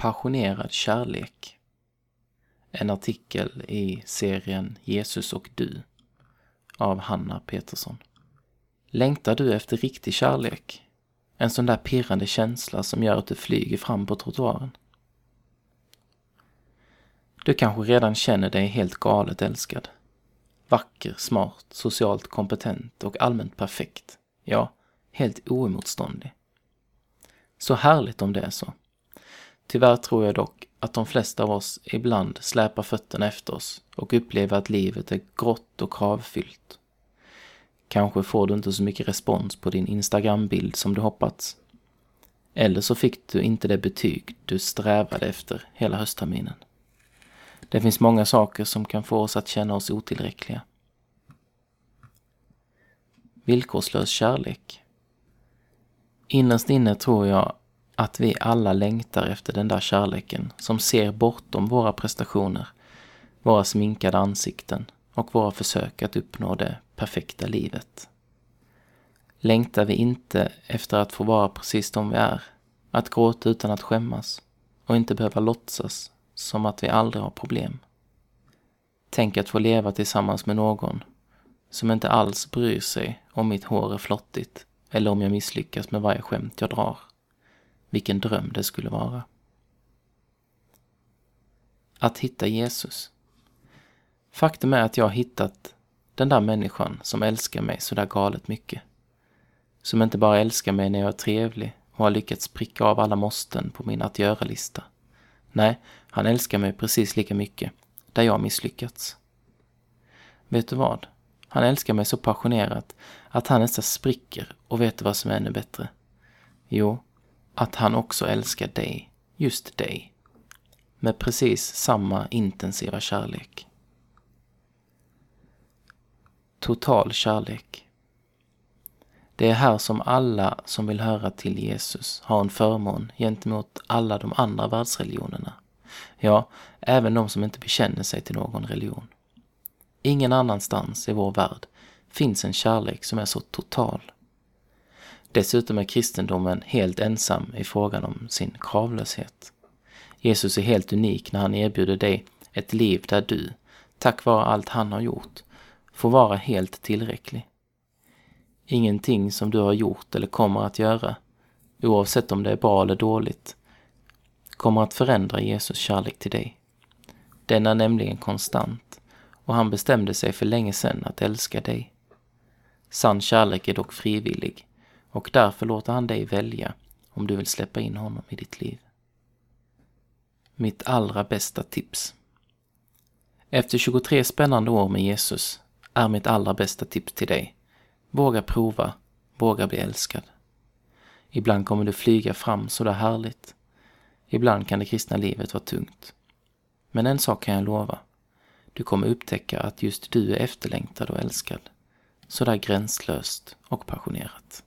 Passionerad kärlek. En artikel i serien Jesus och du av Hanna Petersson. Längtar du efter riktig kärlek? En sån där pirrande känsla som gör att du flyger fram på trottoaren? Du kanske redan känner dig helt galet älskad. Vacker, smart, socialt kompetent och allmänt perfekt. Ja, helt oemotståndlig. Så härligt om det är så. Tyvärr tror jag dock att de flesta av oss ibland släpar fötterna efter oss och upplever att livet är grått och kravfyllt. Kanske får du inte så mycket respons på din Instagram-bild som du hoppats. Eller så fick du inte det betyg du strävade efter hela höstterminen. Det finns många saker som kan få oss att känna oss otillräckliga. Villkorslös kärlek. Innerst inne tror jag att vi alla längtar efter den där kärleken som ser bortom våra prestationer, våra sminkade ansikten och våra försök att uppnå det perfekta livet. Längtar vi inte efter att få vara precis de vi är, att gråta utan att skämmas och inte behöva låtsas som att vi aldrig har problem. Tänk att få leva tillsammans med någon som inte alls bryr sig om mitt hår är flottigt eller om jag misslyckas med varje skämt jag drar. Vilken dröm det skulle vara. Att hitta Jesus. Faktum är att jag har hittat den där människan som älskar mig så där galet mycket. Som inte bara älskar mig när jag är trevlig och har lyckats pricka av alla måsten på min att göra-lista. Nej, han älskar mig precis lika mycket, där jag misslyckats. Vet du vad? Han älskar mig så passionerat att han nästan spricker och vet du vad som är ännu bättre? Jo, att han också älskar dig, just dig. Med precis samma intensiva kärlek. Total kärlek. Det är här som alla som vill höra till Jesus har en förmån gentemot alla de andra världsreligionerna. Ja, även de som inte bekänner sig till någon religion. Ingen annanstans i vår värld finns en kärlek som är så total. Dessutom är kristendomen helt ensam i frågan om sin kravlöshet. Jesus är helt unik när han erbjuder dig ett liv där du, tack vare allt han har gjort, får vara helt tillräcklig. Ingenting som du har gjort eller kommer att göra, oavsett om det är bra eller dåligt, kommer att förändra Jesus kärlek till dig. Den är nämligen konstant och han bestämde sig för länge sedan att älska dig. Sann kärlek är dock frivillig och därför låter han dig välja om du vill släppa in honom i ditt liv. Mitt allra bästa tips. Efter 23 spännande år med Jesus är mitt allra bästa tips till dig. Våga prova, våga bli älskad. Ibland kommer du flyga fram så där härligt. Ibland kan det kristna livet vara tungt. Men en sak kan jag lova. Du kommer upptäcka att just du är efterlängtad och älskad. Så där gränslöst och passionerat.